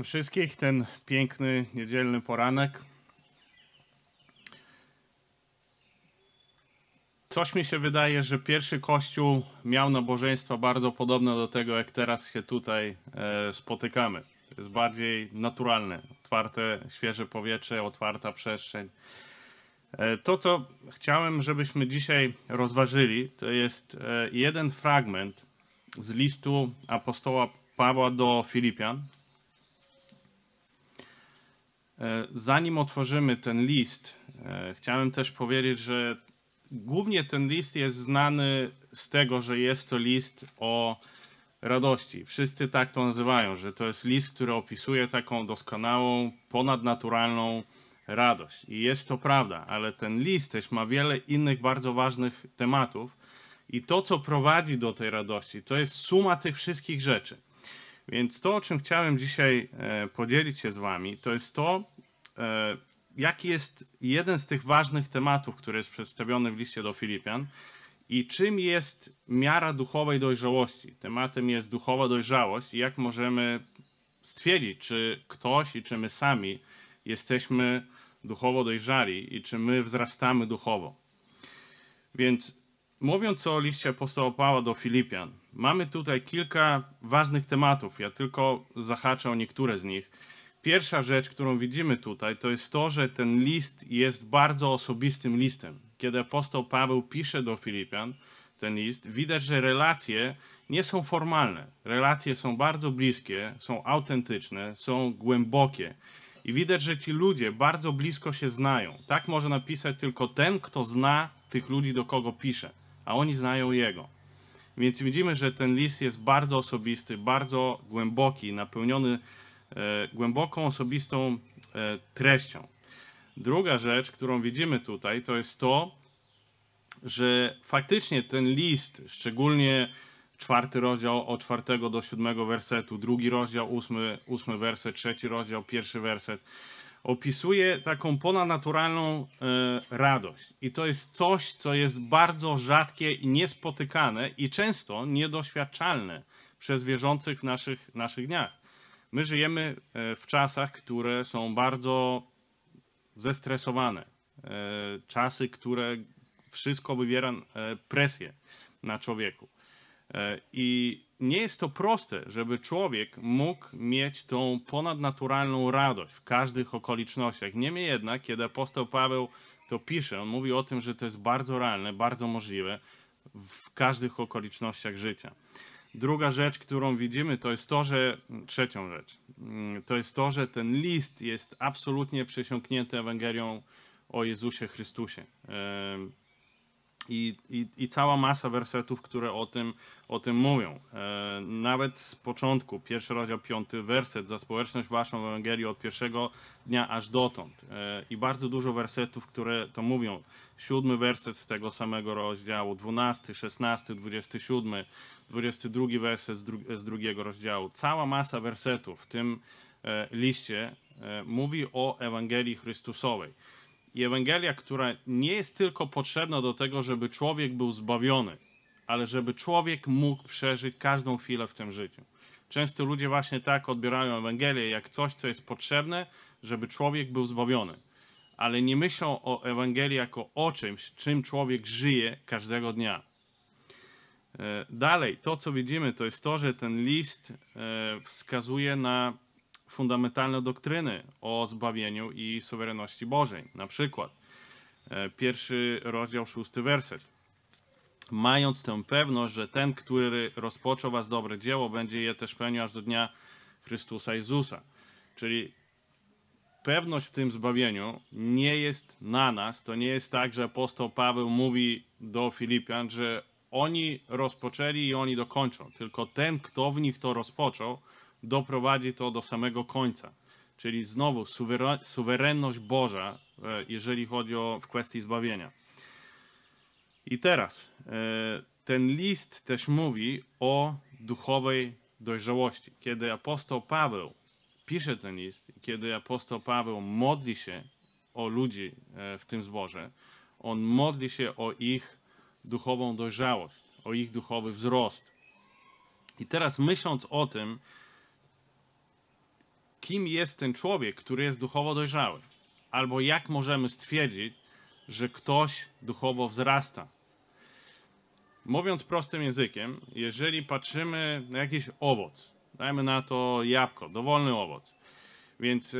Witam wszystkich. Ten piękny niedzielny poranek. Coś mi się wydaje, że pierwszy kościół miał nabożeństwa bardzo podobne do tego, jak teraz się tutaj e, spotykamy. To jest bardziej naturalne, otwarte, świeże powietrze, otwarta przestrzeń. E, to, co chciałem, żebyśmy dzisiaj rozważyli, to jest e, jeden fragment z listu apostoła Pawła do Filipian. E, Zanim otworzymy ten list, e, chciałem też powiedzieć, że głównie ten list jest znany z tego, że jest to list o radości. Wszyscy tak to nazywają, że to jest list, który opisuje taką doskonałą, ponadnaturalną radość. I jest to prawda, ale ten list też ma wiele innych bardzo ważnych tematów. I to, co prowadzi do tej radości, to jest suma tych wszystkich rzeczy. Więc to, o czym chciałem dzisiaj e, podzielić się z Wami, to jest to, e, jaki jest jeden z tych ważnych tematów, który jest przedstawiony w liście do Filipian i czym jest miara duchowej dojrzałości. Tematem jest duchowa dojrzałość i jak możemy stwierdzić, czy ktoś i czy my sami jesteśmy duchowo dojrzali i czy my wzrastamy duchowo. Więc mówiąc o liście apostoła Pawła do Filipian, mamy tutaj kilka ważnych tematów. Ja tylko zahaczę o niektóre z nich. Pierwsza rzecz, którą widzimy tutaj, to jest to, że ten list jest bardzo osobistym listem. Kiedy apostoł Paweł pisze do Filipian ten list, widać, że relacje nie są formalne. Relacje są bardzo bliskie, są autentyczne, są głębokie. I widać, że ci ludzie bardzo blisko się znają. Tak może napisać tylko ten, kto zna tych ludzi, do kogo pisze, a oni znają jego. Więc widzimy, że ten list jest bardzo osobisty, bardzo głęboki, napełniony e, głęboką, osobistą e, treścią. Druga rzecz, którą widzimy tutaj, to jest to, że faktycznie ten list, szczególnie czwarty rozdział od czwartego do siódmego wersetu, drugi rozdział, ósmy, ósmy werset, trzeci rozdział, pierwszy werset, opisuje taką ponadnaturalną e, radość. I to jest coś, co jest bardzo rzadkie i niespotykane i często niedoświadczalne przez wierzących w naszych, naszych dniach. My żyjemy e, w czasach, które są bardzo zestresowane. E, czasy, które wszystko wywiera presję na człowieku. I nie jest to proste, żeby człowiek mógł mieć tą ponadnaturalną radość w każdych okolicznościach. Niemniej jednak, kiedy apostoł Paweł to pisze, on mówi o tym, że to jest bardzo realne, bardzo możliwe w każdych okolicznościach życia. Druga rzecz, którą widzimy, to jest to, że trzecią rzecz, mm, to jest to, że ten list jest absolutnie przesiąknięty Ewangelią o Jezusie Chrystusie. I, i, I, cała masa wersetów, które o tym, o tym mówią. E, nawet z początku, pierwszy rozdział, piąty werset, za społeczność waszą Ewangelii od pierwszego dnia aż dotąd. E, I bardzo dużo wersetów, które to mówią. Siódmy werset z tego samego rozdziału, dwunasty, szesnasty, dwudziesty siódmy, dwudziesty drugi werset z, dru z drugiego rozdziału. Cała masa wersetów w tym e, liście mówi o Ewangelii Chrystusowej. I Ewangelia, która nie jest tylko potrzebna do tego, żeby człowiek był zbawiony, ale żeby człowiek mógł przeżyć każdą chwilę w tym życiu. Często ludzie właśnie tak odbierają Ewangelię jak coś, co jest potrzebne, żeby człowiek był zbawiony. Ale nie myślą o Ewangelii jako o czymś, czym człowiek żyje każdego dnia. E, dalej, to co widzimy, to jest to, że ten list e, wskazuje na fundamentalne doktryny o zbawieniu i suwerenności Bożej. Na przykład e, pierwszy rozdział, szósty werset. Mając tę pewność, że ten, który rozpoczął was dobre dzieło, będzie je też pełnił aż do dnia Chrystusa Jezusa. Czyli pewność w tym zbawieniu nie jest na nas. To nie jest tak, że apostoł Paweł mówi do Filipian, że oni rozpoczęli i oni dokończą. Tylko ten, kto w nich to rozpoczął, doprowadzi to do samego końca. Czyli znowu suwerenność Boża, e, jeżeli chodzi o w kwestii zbawienia. I teraz e, ten list też mówi o duchowej dojrzałości. Kiedy apostoł Paweł pisze ten list, kiedy apostoł Paweł modli się o ludzi e, w tym zborze, on modli się o ich duchową dojrzałość, o ich duchowy wzrost. I teraz myśląc o tym, kim jest ten człowiek, który jest duchowo dojrzały? Albo jak możemy stwierdzić, że ktoś duchowo wzrasta? Mówiąc prostym językiem, jeżeli patrzymy na jakiś owoc, dajmy na to jabłko, dowolny owoc, więc e,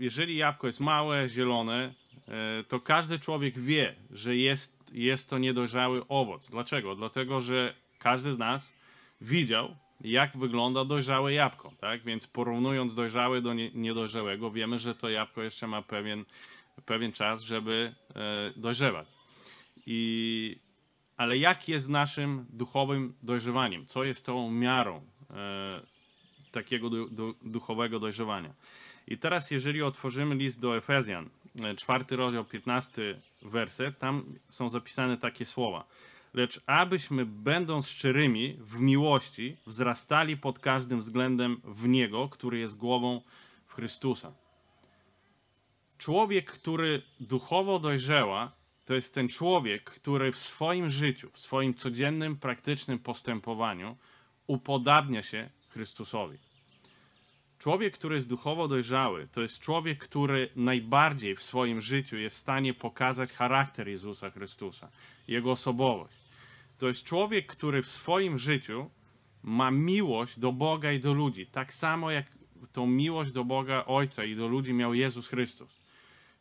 jeżeli jabłko jest małe, zielone, e, to każdy człowiek wie, że jest, jest to niedojrzały owoc. Dlaczego? Dlatego, że każdy z nas widział, jak wygląda dojrzałe jabłko, tak? Więc porównując dojrzałe do niedojrzałego, wiemy, że to jabłko jeszcze ma pewien, pewien czas, żeby e, dojrzewać. I, ale jak jest naszym duchowym dojrzewaniem? Co jest tą miarą e, takiego du, du, duchowego dojrzewania? I teraz, jeżeli otworzymy list do Efezjan, e, czwarty rozdział, 15 werset, tam są zapisane takie słowa lecz abyśmy, będąc szczerymi w miłości, wzrastali pod każdym względem w Niego, który jest głową w Chrystusa. Człowiek, który duchowo dojrzeła, to jest ten człowiek, który w swoim życiu, w swoim codziennym, praktycznym postępowaniu upodabnia się Chrystusowi. Człowiek, który jest duchowo dojrzały, to jest człowiek, który najbardziej w swoim życiu jest w stanie pokazać charakter Jezusa Chrystusa, jego osobowość to jest człowiek, który w swoim życiu ma miłość do Boga i do ludzi. Tak samo jak tą miłość do Boga Ojca i do ludzi miał Jezus Chrystus.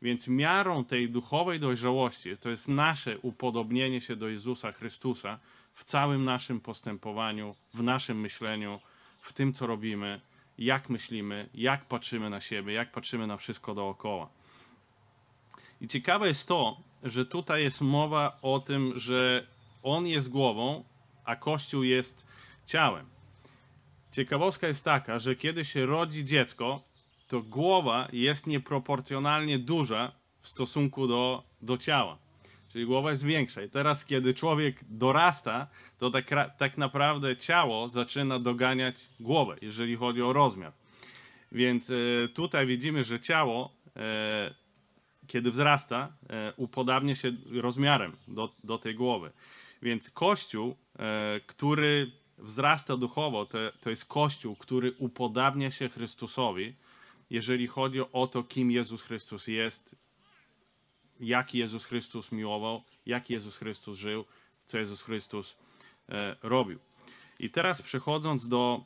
Więc miarą tej duchowej dojrzałości to jest nasze upodobnienie się do Jezusa Chrystusa w całym naszym postępowaniu, w naszym myśleniu, w tym, co robimy, jak myślimy, jak patrzymy na siebie, jak patrzymy na wszystko dookoła. I ciekawe jest to, że tutaj jest mowa o tym, że on jest głową, a Kościół jest ciałem. Ciekawostka jest taka, że kiedy się rodzi dziecko, to głowa jest nieproporcjonalnie duża w stosunku do, do ciała. Czyli głowa jest większa. I teraz, kiedy człowiek dorasta, to tak, tak naprawdę ciało zaczyna doganiać głowę, jeżeli chodzi o rozmiar. Więc e, tutaj widzimy, że ciało, e, kiedy wzrasta, e, upodabnia się rozmiarem do, do tej głowy. Więc Kościół, e, który wzrasta duchowo, to, to jest Kościół, który upodabnia się Chrystusowi, jeżeli chodzi o to, kim Jezus Chrystus jest, jak Jezus Chrystus miłował, jak Jezus Chrystus żył, co Jezus Chrystus e, robił. I teraz przechodząc do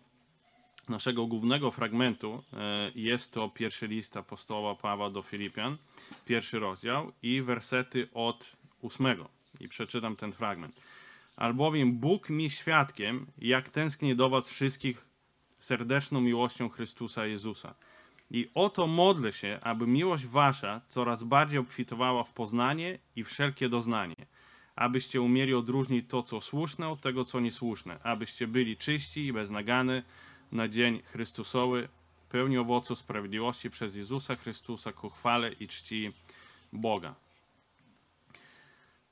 naszego głównego fragmentu, e, jest to pierwszy list apostoła Pawła do Filipian, pierwszy rozdział i wersety od ósmego i przeczytam ten fragment. Albowiem Bóg mi świadkiem, jak tęsknię do was wszystkich serdeczną miłością Chrystusa Jezusa. I oto modlę się, aby miłość wasza coraz bardziej obfitowała w poznanie i wszelkie doznanie, abyście umieli odróżnić to, co słuszne, od tego, co niesłuszne, abyście byli czyści i beznagany na dzień Chrystusowy, pełni owocu sprawiedliwości przez Jezusa Chrystusa ku chwale i czci Boga.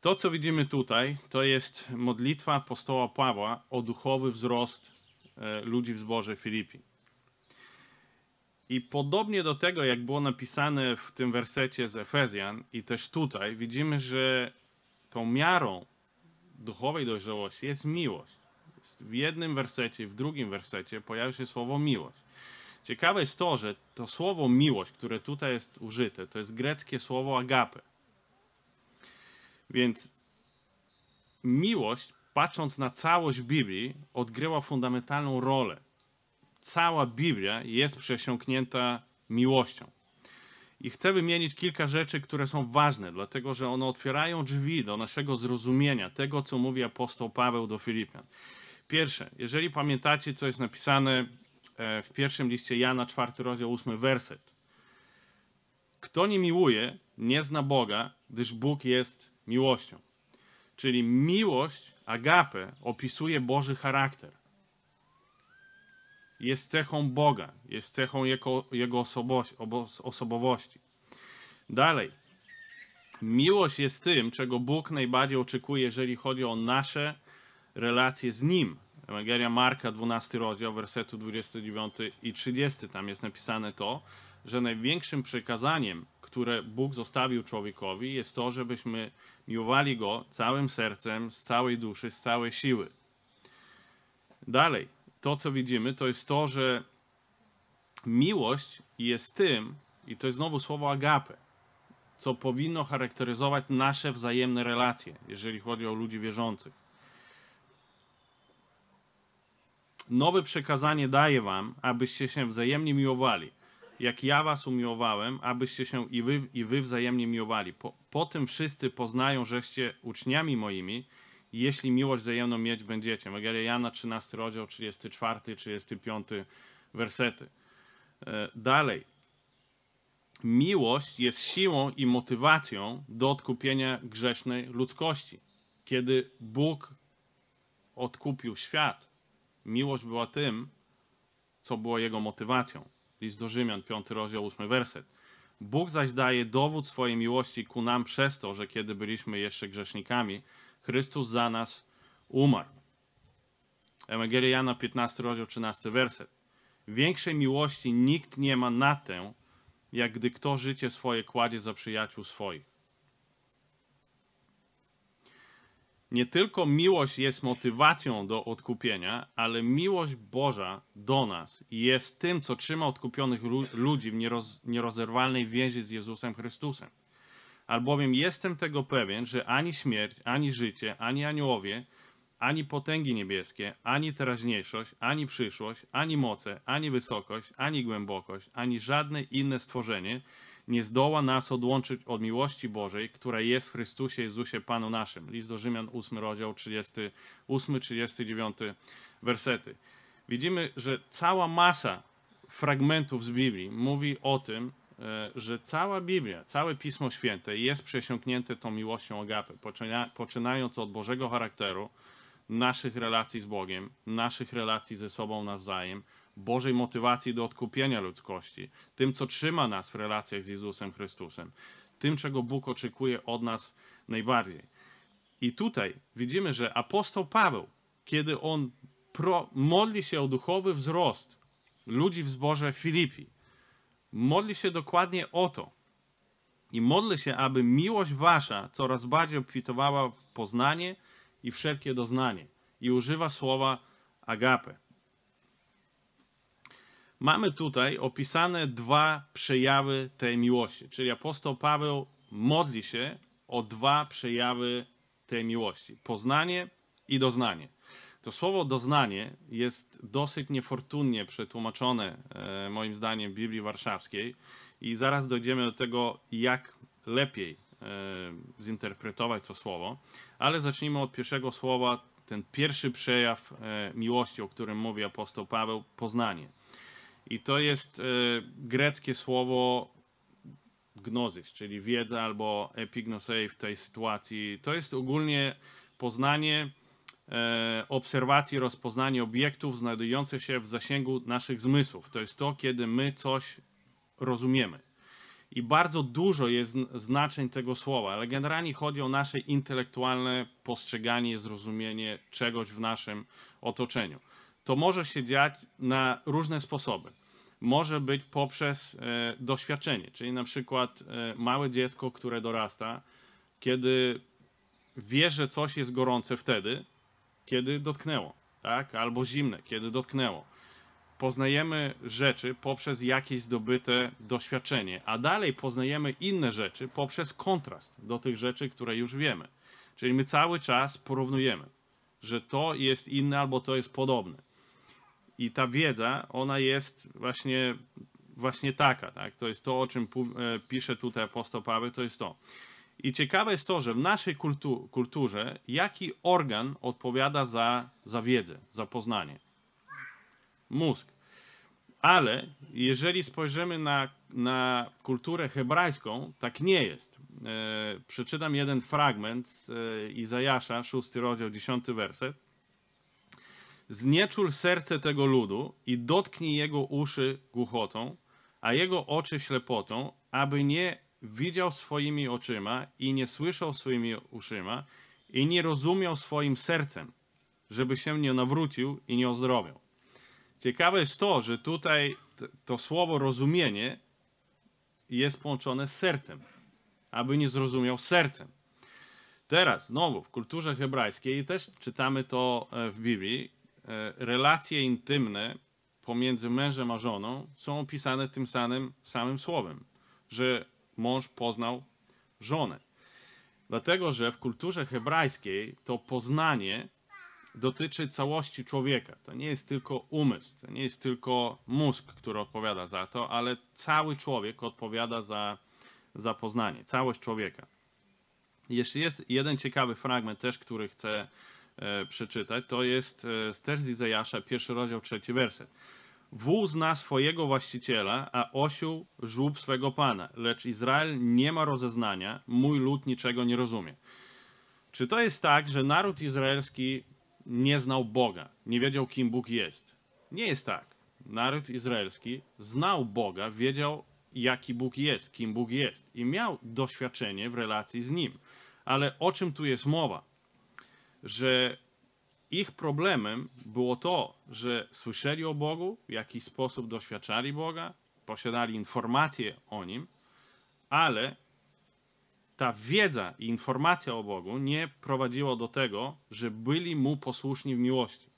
To, co widzimy tutaj, to jest modlitwa apostoła Pawła o duchowy wzrost e, ludzi w zborze Filipi. I podobnie do tego, jak było napisane w tym wersecie z Efezjan i też tutaj, widzimy, że tą miarą duchowej dojrzałości jest miłość. W jednym wersecie, w drugim wersecie pojawia się słowo miłość. Ciekawe jest to, że to słowo miłość, które tutaj jest użyte, to jest greckie słowo agape. Więc miłość, patrząc na całość Biblii, odgrywa fundamentalną rolę. Cała Biblia jest przesiąknięta miłością. I chcę wymienić kilka rzeczy, które są ważne, dlatego że one otwierają drzwi do naszego zrozumienia tego, co mówi apostoł Paweł do Filipian. Pierwsze, jeżeli pamiętacie, co jest napisane e, w pierwszym liście Jana, czwarty rozdział, ósmy werset. Kto nie miłuje, nie zna Boga, gdyż Bóg jest miłością. Czyli miłość, agape, opisuje Boży charakter. Jest cechą Boga, jest cechą Jego, jego osobowości. Dalej. Miłość jest tym, czego Bóg najbardziej oczekuje, jeżeli chodzi o nasze relacje z Nim. Ewangelia Marka, 12 rozdział, wersetu 29 i 30. Tam jest napisane to, że największym przekazaniem, które Bóg zostawił człowiekowi, jest to, żebyśmy miłowali Go całym sercem, z całej duszy, z całej siły. Dalej, to co widzimy, to jest to, że Miłość jest tym, i to jest znowu słowo agape, co powinno charakteryzować nasze wzajemne relacje, jeżeli chodzi o ludzi wierzących. Nowe przekazanie daję wam, abyście się wzajemnie miłowali. Jak ja was umiłowałem, abyście się i wy, i wy wzajemnie miłowali. Po, po tym wszyscy poznają, żeście uczniami moimi, jeśli miłość wzajemną mieć będziecie. Ewangelia Jana 13 rozdział 34, 35 wersety. E, dalej. Miłość jest siłą i motywacją do odkupienia grzesznej ludzkości. Kiedy Bóg odkupił świat, miłość była tym, co było jego motywacją. List do Rzymian, 5 rozdział, 8 werset. Bóg zaś daje dowód swojej miłości ku nam przez to, że kiedy byliśmy jeszcze grzesznikami, Chrystus za nas umarł. Ewangelia Jana, 15 rozdział, 13 werset. Większej miłości nikt nie ma na tę, jak gdy kto życie swoje kładzie za przyjaciół swoich. Nie tylko miłość jest motywacją do odkupienia, ale miłość Boża do nas jest tym, co trzyma odkupionych ludzi w nieroz, nierozerwalnej więzi z Jezusem Chrystusem. Albowiem jestem tego pewien, że ani śmierć, ani życie, ani aniołowie, ani potęgi niebieskie, ani teraźniejszość, ani przyszłość, ani moce, ani wysokość, ani głębokość, ani żadne inne stworzenie nie zdoła nas odłączyć od miłości Bożej, która jest w Chrystusie Jezusie Panu naszym. List do Rzymian 8 rozdział 38-39 wersety. Widzimy, że cała masa fragmentów z Biblii mówi o tym, e, że cała Biblia, całe Pismo Święte jest przesiąknięte tą miłością agape, poczynając od Bożego charakteru, naszych relacji z Bogiem, naszych relacji ze sobą nawzajem, Bożej motywacji do odkupienia ludzkości, tym, co trzyma nas w relacjach z Jezusem Chrystusem, tym, czego Bóg oczekuje od nas najbardziej. I tutaj widzimy, że apostoł Paweł, kiedy on pro, modli się o duchowy wzrost ludzi w zborze Filipi, modli się dokładnie o to. I modli się, aby miłość wasza coraz bardziej obfitowała w poznanie i wszelkie doznanie. I używa słowa agape. Mamy tutaj opisane dwa przejawy tej miłości, czyli apostoł Paweł modli się o dwa przejawy tej miłości: poznanie i doznanie. To słowo doznanie jest dosyć niefortunnie przetłumaczone, e, moim zdaniem, w Biblii Warszawskiej, i zaraz dojdziemy do tego, jak lepiej e, zinterpretować to słowo. Ale zacznijmy od pierwszego słowa, ten pierwszy przejaw e, miłości, o którym mówi apostoł Paweł poznanie. I to jest e, greckie słowo gnozis, czyli wiedza albo epignosei w tej sytuacji. To jest ogólnie poznanie, e, obserwacji, rozpoznanie obiektów znajdujących się w zasięgu naszych zmysłów. To jest to, kiedy my coś rozumiemy. I bardzo dużo jest znaczeń tego słowa, ale generalnie chodzi o nasze intelektualne postrzeganie, zrozumienie czegoś w naszym otoczeniu to może się dziać na różne sposoby. Może być poprzez e, doświadczenie, czyli na przykład e, małe dziecko, które dorasta, kiedy wie, że coś jest gorące wtedy, kiedy dotknęło, tak? albo zimne, kiedy dotknęło. Poznajemy rzeczy poprzez jakieś zdobyte doświadczenie, a dalej poznajemy inne rzeczy poprzez kontrast do tych rzeczy, które już wiemy. Czyli my cały czas porównujemy, że to jest inne albo to jest podobne. I ta wiedza, ona jest właśnie, właśnie taka, tak? To jest to, o czym e, pisze tutaj apostoł Paweł, to jest to. I ciekawe jest to, że w naszej kultu kulturze jaki organ odpowiada za, za wiedzę, za poznanie? Mózg. Ale jeżeli spojrzymy na, na kulturę hebrajską, tak nie jest. E, przeczytam jeden fragment z e, Izajasza, 6 rozdział, 10 werset. Znieczul serce tego ludu i dotknij jego uszy głuchotą, a jego oczy ślepotą, aby nie widział swoimi oczyma i nie słyszał swoimi uszyma i nie rozumiał swoim sercem, żeby się nie nawrócił i nie ozdrowiał. Ciekawe jest to, że tutaj to słowo rozumienie jest połączone z sercem, aby nie zrozumiał sercem. Teraz znowu w kulturze hebrajskiej też czytamy to e, w Biblii, relacje intymne pomiędzy mężem a żoną są opisane tym samym, samym słowem, że mąż poznał żonę. Dlatego, że w kulturze hebrajskiej to poznanie dotyczy całości człowieka. To nie jest tylko umysł, to nie jest tylko mózg, który odpowiada za to, ale cały człowiek odpowiada za, za poznanie, całość człowieka. Jeszcze jest jeden ciekawy fragment też, który chcę e, przeczytać. To jest e, też z Izajasza, pierwszy rozdział, trzeci werset. Wół zna swojego właściciela, a osioł żłób swego pana, lecz Izrael nie ma rozeznania, mój lud niczego nie rozumie. Czy to jest tak, że naród izraelski nie znał Boga, nie wiedział, kim Bóg jest? Nie jest tak. Naród izraelski znał Boga, wiedział, jaki Bóg jest, kim Bóg jest i miał doświadczenie w relacji z Nim. Ale o czym tu jest mowa? Że ich problemem było to, że słyszeli o Bogu, w jakiś sposób doświadczali Boga, posiadali informacje o Nim, ale ta wiedza i informacja o Bogu nie prowadziła do tego, że byli Mu posłuszni w miłości.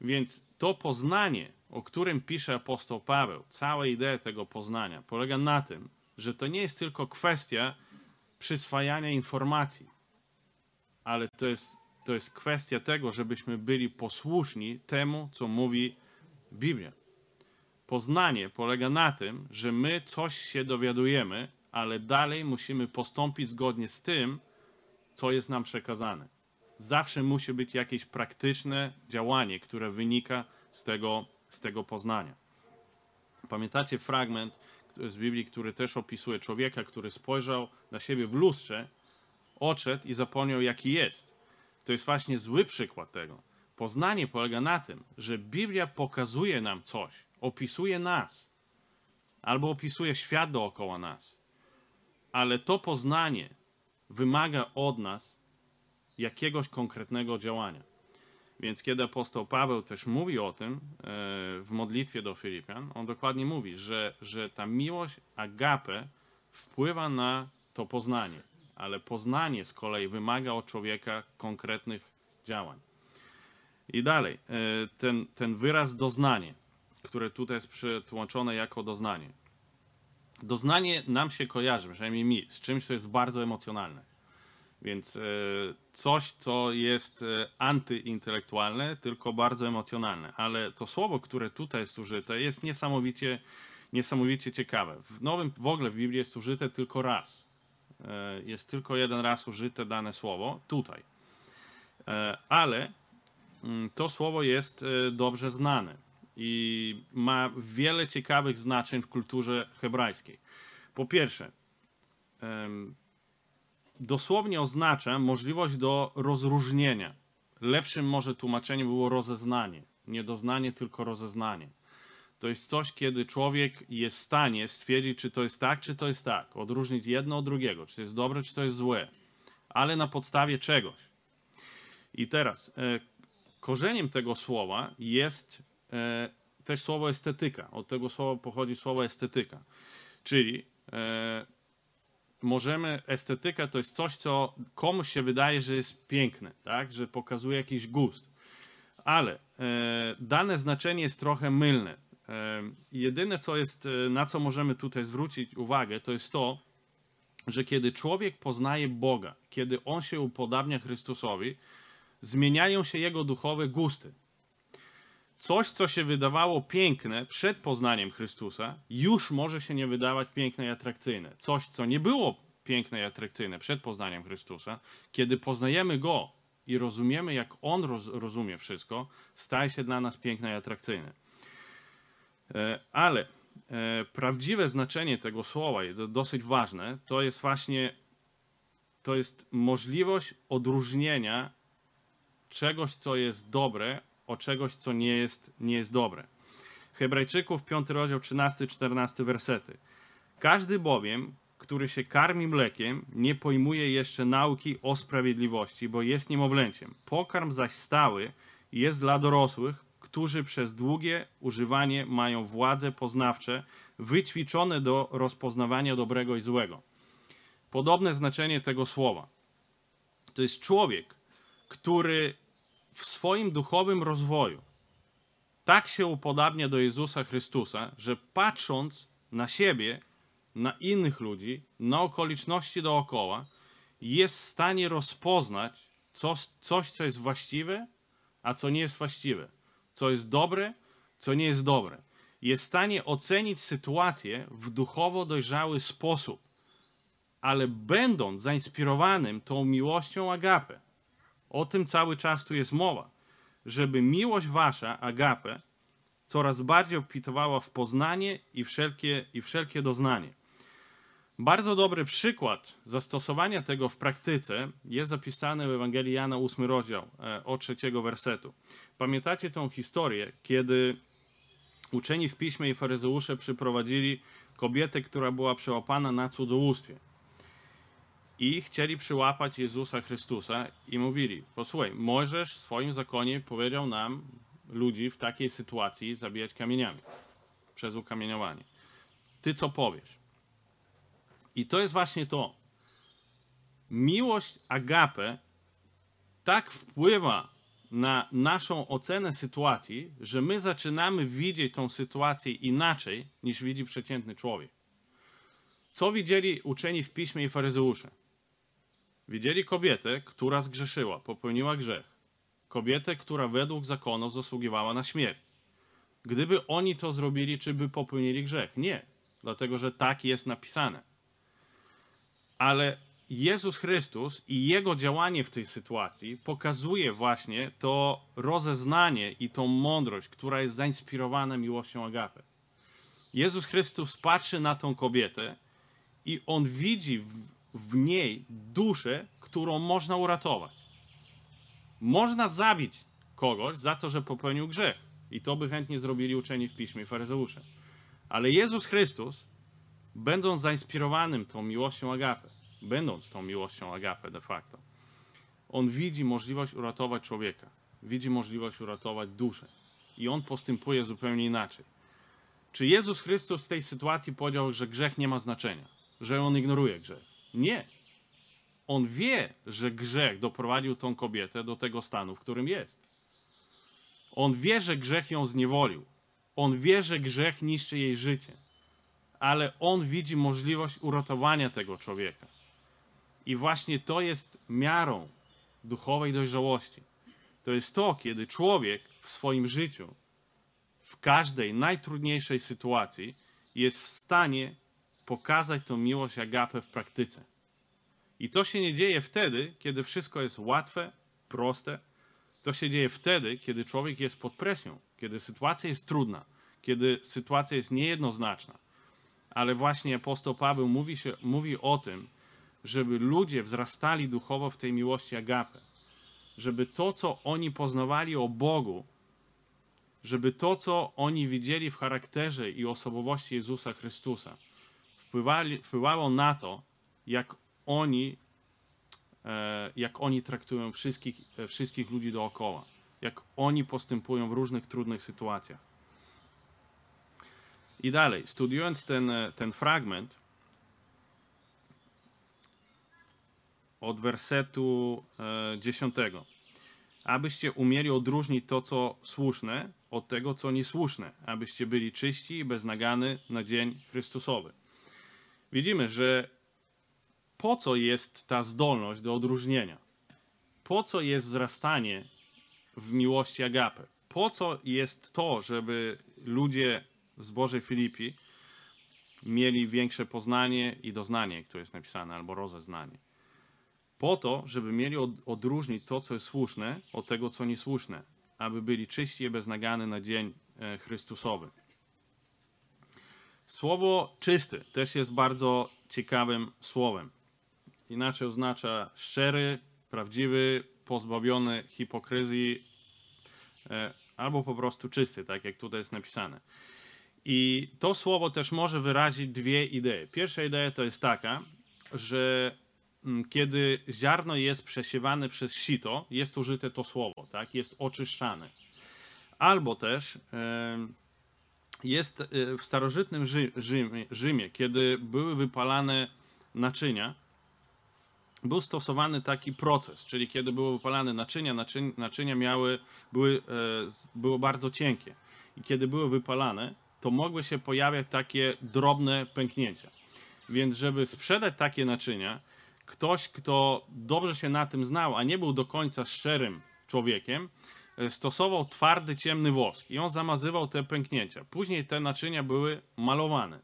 Więc to poznanie, o którym pisze apostoł Paweł, cała idea tego poznania polega na tym, że to nie jest tylko kwestia przyswajania informacji, ale to jest, to jest kwestia tego, żebyśmy byli posłuszni temu, co mówi Biblia. Poznanie polega na tym, że my coś się dowiadujemy, ale dalej musimy postąpić zgodnie z tym, co jest nam przekazane. Zawsze musi być jakieś praktyczne działanie, które wynika z tego, z tego poznania. Pamiętacie fragment z Biblii, który też opisuje człowieka, który spojrzał na siebie w lustrze, odszedł i zapomniał, jaki jest. To jest właśnie zły przykład tego. Poznanie polega na tym, że Biblia pokazuje nam coś, opisuje nas, albo opisuje świat dookoła nas. Ale to poznanie wymaga od nas jakiegoś konkretnego działania. Więc kiedy apostoł Paweł też mówi o tym e, w modlitwie do Filipian, on dokładnie mówi, że, że ta miłość agape wpływa na to poznanie, ale poznanie z kolei wymaga od człowieka konkretnych działań. I dalej, e, ten, ten wyraz doznanie, które tutaj jest przetłumaczone jako doznanie. Doznanie nam się kojarzy, przynajmniej mi, z czymś, co jest bardzo emocjonalne więc e, coś, co jest e, antyintelektualne, tylko bardzo emocjonalne. Ale to słowo, które tutaj jest użyte, jest niesamowicie, niesamowicie ciekawe. W Nowym, w ogóle w Biblii jest użyte tylko raz. E, jest tylko jeden raz użyte dane słowo, tutaj. Ale mm, to słowo jest dobrze znane i ma wiele ciekawych znaczeń w kulturze hebrajskiej. Po pierwsze, dosłownie oznacza możliwość do rozróżnienia. Lepszym może tłumaczeniem było rozeznanie. Nie doznanie, tylko rozeznanie. To jest coś, kiedy człowiek jest w stanie stwierdzić, czy to jest tak, czy to jest tak. Odróżnić jedno od drugiego, czy to jest dobre, czy to jest złe. Ale na podstawie czegoś. I teraz, e, korzeniem tego słowa jest e, też słowo estetyka. Od tego słowa pochodzi słowo estetyka. Czyli e, możemy, estetyka to jest coś, co komuś się wydaje, że jest piękne, tak? że pokazuje jakiś gust. Ale dane znaczenie jest trochę mylne. Jedyne, co jest, e, na co możemy tutaj zwrócić uwagę, to jest to, że kiedy człowiek poznaje Boga, kiedy on się upodabnia Chrystusowi, zmieniają się jego duchowe gusty. Coś, co się wydawało piękne przed poznaniem Chrystusa, już może się nie wydawać piękne i atrakcyjne. Coś, co nie było piękne i atrakcyjne przed poznaniem Chrystusa, kiedy poznajemy Go i rozumiemy, jak On roz, rozumie wszystko, staje się dla nas piękne i atrakcyjne. E, ale e, prawdziwe znaczenie tego słowa, dosyć ważne, to jest właśnie to jest możliwość odróżnienia czegoś, co jest dobre, o czegoś, co nie jest, nie jest dobre. Hebrajczyków, 5 rozdział, 13-14 wersety. Każdy bowiem, który się karmi mlekiem, nie pojmuje jeszcze nauki o sprawiedliwości, bo jest niemowlęciem. Pokarm zaś stały jest dla dorosłych, którzy przez długie używanie mają władze poznawcze, wyćwiczone do rozpoznawania dobrego i złego. Podobne znaczenie tego słowa. To jest człowiek, który w swoim duchowym rozwoju tak się upodabnia do Jezusa Chrystusa, że patrząc na siebie, na innych ludzi, na okoliczności dookoła, jest w stanie rozpoznać coś, coś, co jest właściwe, a co nie jest właściwe, co jest dobre, co nie jest dobre. Jest w stanie ocenić sytuację w duchowo dojrzały sposób, ale będąc zainspirowanym tą miłością agapę. O tym cały czas tu jest mowa, żeby miłość wasza, agapę, coraz bardziej obfitowała w poznanie i wszelkie, i wszelkie doznanie. Bardzo dobry przykład zastosowania tego w praktyce jest zapisany w Ewangelii Jana 8 rozdział e, od trzeciego wersetu. Pamiętacie tą historię, kiedy uczeni w piśmie i faryzeusze przyprowadzili kobietę, która była przełapana na cudzołóstwie. I chcieli przyłapać Jezusa Chrystusa i mówili, posłuchaj, Mojżesz w swoim zakonie powiedział nam, ludzi w takiej sytuacji, zabijać kamieniami przez ukamieniowanie. Ty co powiesz? I to jest właśnie to. Miłość agape tak wpływa na naszą ocenę sytuacji, że my zaczynamy widzieć tą sytuację inaczej niż widzi przeciętny człowiek. Co widzieli uczeni w piśmie i faryzeusze? Widzieli kobietę, która zgrzeszyła, popełniła grzech. Kobietę, która według zakonu zasługiwała na śmierć. Gdyby oni to zrobili, czy by popełnili grzech? Nie, dlatego że tak jest napisane. Ale Jezus Chrystus i Jego działanie w tej sytuacji pokazuje właśnie to rozeznanie i tą mądrość, która jest zainspirowana miłością Agapy. Jezus Chrystus patrzy na tą kobietę i On widzi w, niej duszę, którą można uratować. Można zabić kogoś za to, że popełnił grzech. I to by chętnie zrobili uczeni w piśmie faryzeusze. Ale Jezus Chrystus, będąc zainspirowanym tą miłością agapę, będąc tą miłością agapę de facto, on widzi możliwość uratować człowieka. Widzi możliwość uratować duszę. I on postępuje zupełnie inaczej. Czy Jezus Chrystus w tej sytuacji powiedział, że grzech nie ma znaczenia? Że on ignoruje grzech? Nie. On wie, że grzech doprowadził tą kobietę do tego stanu, w którym jest. On wie, że grzech ją zniewolił. On wie, że grzech niszczy jej życie. Ale on widzi możliwość uratowania tego człowieka. I właśnie to jest miarą duchowej dojrzałości. To jest to, kiedy człowiek w swoim życiu, w każdej najtrudniejszej sytuacji, jest w stanie pokazać tą miłość agapę w praktyce. I to się nie dzieje wtedy, kiedy wszystko jest łatwe, proste. To się dzieje wtedy, kiedy człowiek jest pod presją, kiedy sytuacja jest trudna, kiedy sytuacja jest niejednoznaczna. Ale właśnie apostoł Paweł mówi, się, mówi o tym, żeby ludzie wzrastali duchowo w tej miłości agapę. Żeby to, co oni poznawali o Bogu, żeby to, co oni widzieli w charakterze i osobowości Jezusa Chrystusa, wpływali, wpływało na to, jak oni, e, jak oni traktują wszystkich, e, wszystkich ludzi dookoła, jak oni postępują w różnych trudnych sytuacjach. I dalej, studiując ten, e, ten fragment, od wersetu dziesiątego, abyście umieli odróżnić to, co słuszne, od tego, co niesłuszne, abyście byli czyści i beznagany na dzień Chrystusowy. Widzimy, że po co jest ta zdolność do odróżnienia? Po co jest wzrastanie w miłości agapy? Po co jest to, żeby ludzie z Bożej Filipi mieli większe poznanie i doznanie, to jest napisane, albo rozeznanie? Po to, żeby mieli odróżnić to, co jest słuszne, od tego, co niesłuszne, aby byli czyści i na dzień e, Chrystusowy. Słowo czysty też jest bardzo ciekawym słowem inaczej oznacza szczery, prawdziwy, pozbawiony hipokryzji, e, albo po prostu czysty, tak jak tutaj jest napisane. I to słowo też może wyrazić dwie idee. Pierwsza idea to jest taka, że mm, kiedy ziarno jest przesiewane przez sito, jest użyte to słowo, tak? jest oczyszczane. Albo też jest e, w starożytnym Rzymie, Rzymie kiedy były wypalane naczynia, był stosowany taki proces, czyli kiedy było wypalane naczynia, naczynia, naczynia miały, były, e, było bardzo cienkie. i kiedy były wypalane, to mogły się pojawiać takie drobne pęknięcia. Więc żeby sprzedać takie naczynia, ktoś, kto dobrze się na tym znał, a nie był do końca szczerym człowiekiem, e, stosował twardy, ciemny wosk i on zamazywał te pęknięcia. Później te naczynia były malowane.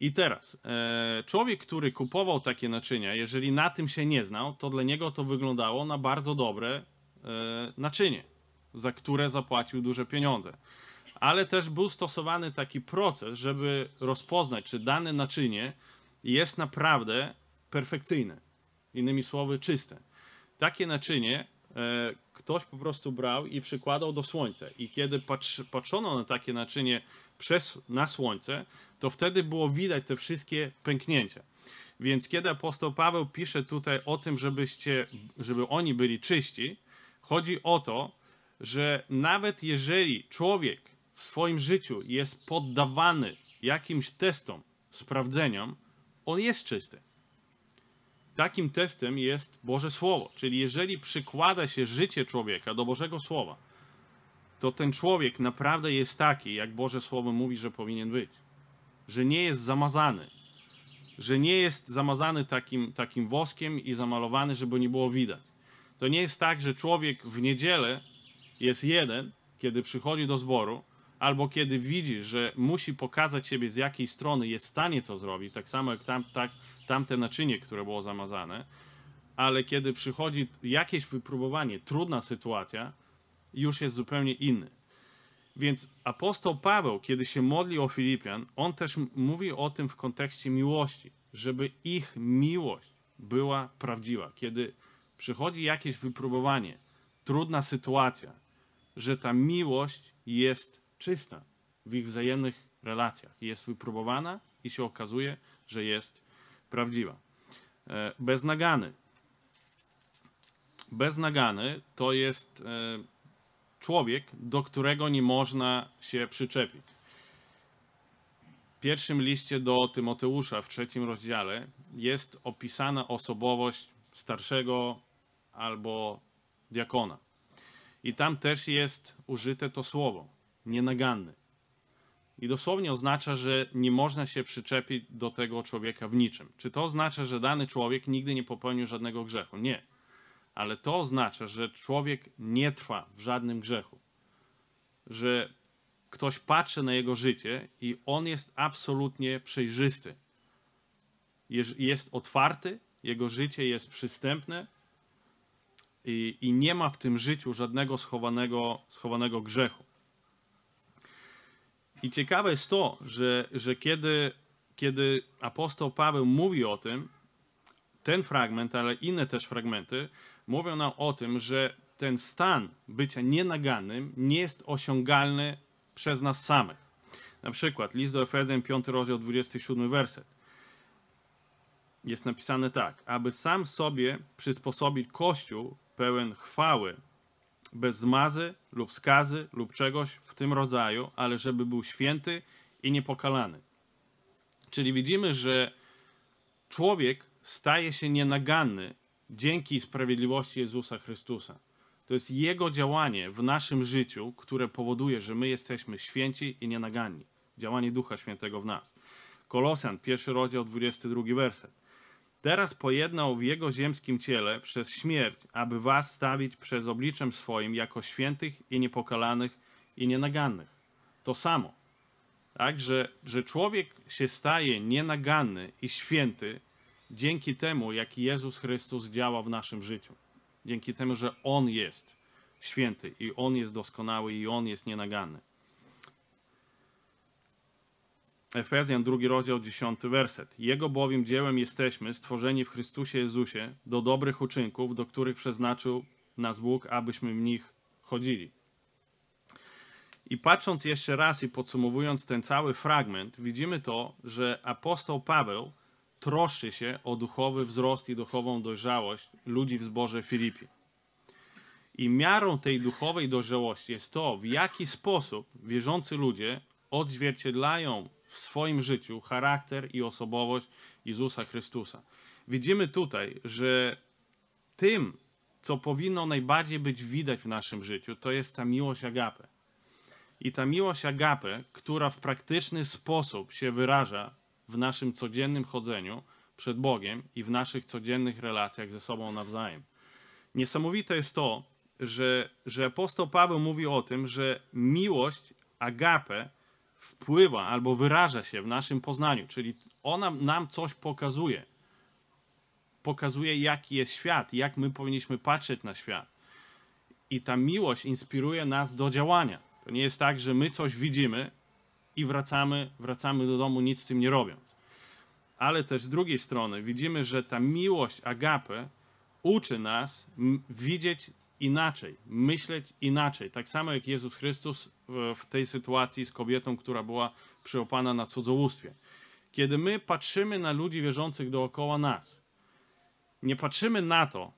I teraz, e, człowiek, który kupował takie naczynia, jeżeli na tym się nie znał, to dla niego to wyglądało na bardzo dobre e, naczynie, za które zapłacił duże pieniądze. Ale też był stosowany taki proces, żeby rozpoznać, czy dane naczynie jest naprawdę perfekcyjne. Innymi słowy, czyste. Takie naczynie e, ktoś po prostu brał i przykładał do słońca. I kiedy patrzono na takie naczynie przez, na słońce, to wtedy było widać te wszystkie pęknięcia. Więc kiedy apostoł Paweł pisze tutaj o tym, żebyście, żeby oni byli czyści, chodzi o to, że nawet jeżeli człowiek w swoim życiu jest poddawany jakimś testom, sprawdzeniom, on jest czysty. Takim testem jest Boże Słowo. Czyli jeżeli przykłada się życie człowieka do Bożego Słowa, to ten człowiek naprawdę jest taki, jak Boże Słowo mówi, że powinien być. Że nie jest zamazany. Że nie jest zamazany takim, takim woskiem i zamalowany, żeby nie było widać. To nie jest tak, że człowiek w niedzielę jest jeden, kiedy przychodzi do zboru, albo kiedy widzi, że musi pokazać siebie z jakiej strony jest w stanie to zrobić, tak samo jak tam, tak, tamte naczynie, które było zamazane, ale kiedy przychodzi jakieś wypróbowanie, trudna sytuacja, już jest zupełnie inny. Więc apostoł Paweł, kiedy się modli o Filipian, on też mówi o tym w kontekście miłości, żeby ich miłość była prawdziwa. Kiedy przychodzi jakieś wypróbowanie, trudna sytuacja, że ta miłość jest czysta w ich wzajemnych relacjach. Jest wypróbowana i się okazuje, że jest prawdziwa. E, bez nagany. Bez nagany to jest e, człowiek, do którego nie można się przyczepić. W pierwszym liście do Tymoteusza w trzecim rozdziale jest opisana osobowość starszego albo diakona. I tam też jest użyte to słowo nienaganny. I dosłownie oznacza, że nie można się przyczepić do tego człowieka w niczym. Czy to oznacza, że dany człowiek nigdy nie popełnił żadnego grzechu? Nie. Ale to oznacza, że człowiek nie trwa w żadnym grzechu. Że ktoś patrzy na jego życie i on jest absolutnie przejrzysty. Jest otwarty, jego życie jest przystępne i, i nie ma w tym życiu żadnego schowanego, schowanego grzechu. I ciekawe jest to, że, że kiedy, kiedy apostoł Paweł mówi o tym, ten fragment, ale inne też fragmenty, mówią nam o tym, że ten stan bycia nienagannym nie jest osiągalny przez nas samych. Na przykład list do Efezjan 5 rozdział 27 werset. Jest napisane tak, aby sam sobie przysposobić Kościół pełen chwały, bez zmazy lub skazy lub czegoś w tym rodzaju, ale żeby był święty i niepokalany. Czyli widzimy, że człowiek staje się nienaganny dzięki sprawiedliwości Jezusa Chrystusa. To jest Jego działanie w naszym życiu, które powoduje, że my jesteśmy święci i nienaganni. Działanie Ducha Świętego w nas. Kolosjan, pierwszy rozdział, 22 werset. Teraz pojednał w jego ziemskim ciele przez śmierć, aby was stawić przez obliczem swoim jako świętych i niepokalanych i nienagannych. To samo. Tak, że, że człowiek się staje nienaganny i święty dzięki temu, jak Jezus Chrystus działa w naszym życiu. Dzięki temu, że On jest święty i On jest doskonały i On jest nienaganny. Efezjan, drugi rozdział, dziesiąty werset. Jego bowiem dziełem jesteśmy, stworzeni w Chrystusie Jezusie, do dobrych uczynków, do których przeznaczył nas Bóg, abyśmy w nich chodzili. I patrząc jeszcze raz i podsumowując ten cały fragment, widzimy to, że apostoł Paweł troszczy się o duchowy wzrost i duchową dojrzałość ludzi w zborze Filipi. I miarą tej duchowej dojrzałości jest to, w jaki sposób wierzący ludzie odzwierciedlają w swoim życiu charakter i osobowość Jezusa Chrystusa. Widzimy tutaj, że tym, co powinno najbardziej być widać w naszym życiu, to jest ta miłość agape. I ta miłość agape, która w praktyczny sposób się wyraża w naszym codziennym chodzeniu przed Bogiem i w naszych codziennych relacjach ze sobą nawzajem. Niesamowite jest to, że, że apostoł Paweł mówi o tym, że miłość agape wpływa albo wyraża się w naszym poznaniu, czyli ona nam coś pokazuje. Pokazuje, jaki jest świat, jak my powinniśmy patrzeć na świat. I ta miłość inspiruje nas do działania. To nie jest tak, że my coś widzimy i wracamy, wracamy do domu nic z tym nie robiąc. Ale też z drugiej strony widzimy, że ta miłość agape uczy nas widzieć inaczej, myśleć inaczej. Tak samo jak Jezus Chrystus w, w tej sytuacji z kobietą, która była przyopana na cudzołóstwie. Kiedy my patrzymy na ludzi wierzących dookoła nas, nie patrzymy na to,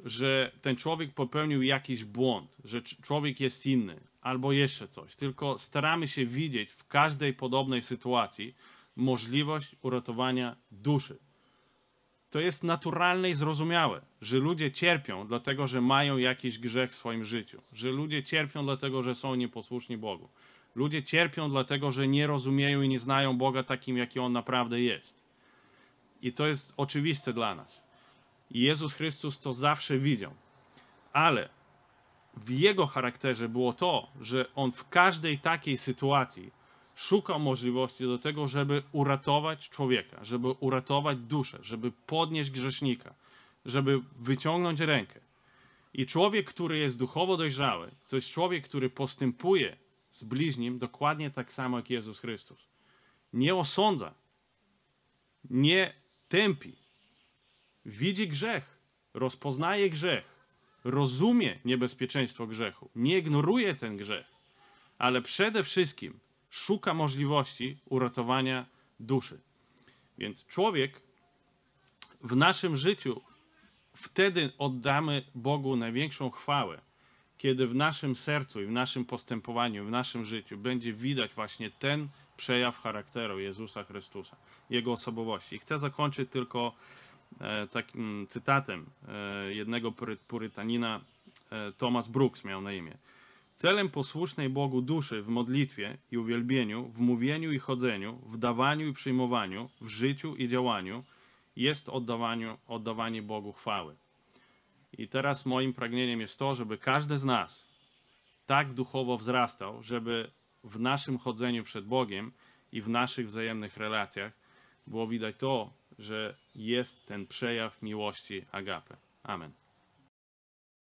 że ten człowiek popełnił jakiś błąd, że człowiek jest inny albo jeszcze coś, tylko staramy się widzieć w każdej podobnej sytuacji możliwość uratowania duszy. To jest naturalne i zrozumiałe, że ludzie cierpią dlatego, że mają jakiś grzech w swoim życiu, że ludzie cierpią dlatego, że są nieposłuszni Bogu. Ludzie cierpią dlatego, że nie rozumieją i nie znają Boga takim, jaki On naprawdę jest. I to jest oczywiste dla nas. I Jezus Chrystus to zawsze widział. Ale w Jego charakterze było to, że On w każdej takiej sytuacji szukał możliwości do tego, żeby uratować człowieka, żeby uratować duszę, żeby podnieść grzesznika, żeby wyciągnąć rękę. I człowiek, który jest duchowo dojrzały, to jest człowiek, który postępuje z bliźnim dokładnie tak samo jak Jezus Chrystus. Nie osądza, nie tępi, widzi grzech, rozpoznaje grzech, rozumie niebezpieczeństwo grzechu, nie ignoruje ten grzech, ale przede wszystkim szuka możliwości uratowania duszy. Więc człowiek w naszym życiu wtedy oddamy Bogu największą chwałę, kiedy w naszym sercu i w naszym postępowaniu, w naszym życiu będzie widać właśnie ten przejaw charakteru Jezusa Chrystusa, Jego osobowości. I chcę zakończyć tylko e, takim cytatem e, jednego pury- purytanina, e, Thomas Brooks miał na imię. Celem posłusznej Bogu duszy w modlitwie i uwielbieniu, w mówieniu i chodzeniu, w dawaniu i przyjmowaniu, w życiu i działaniu jest oddawaniu, oddawanie Bogu chwały. I teraz moim pragnieniem jest to, żeby każdy z nas tak duchowo wzrastał, żeby w naszym chodzeniu przed Bogiem i w naszych wzajemnych relacjach było widać to, że jest ten przejaw miłości agape. Amen.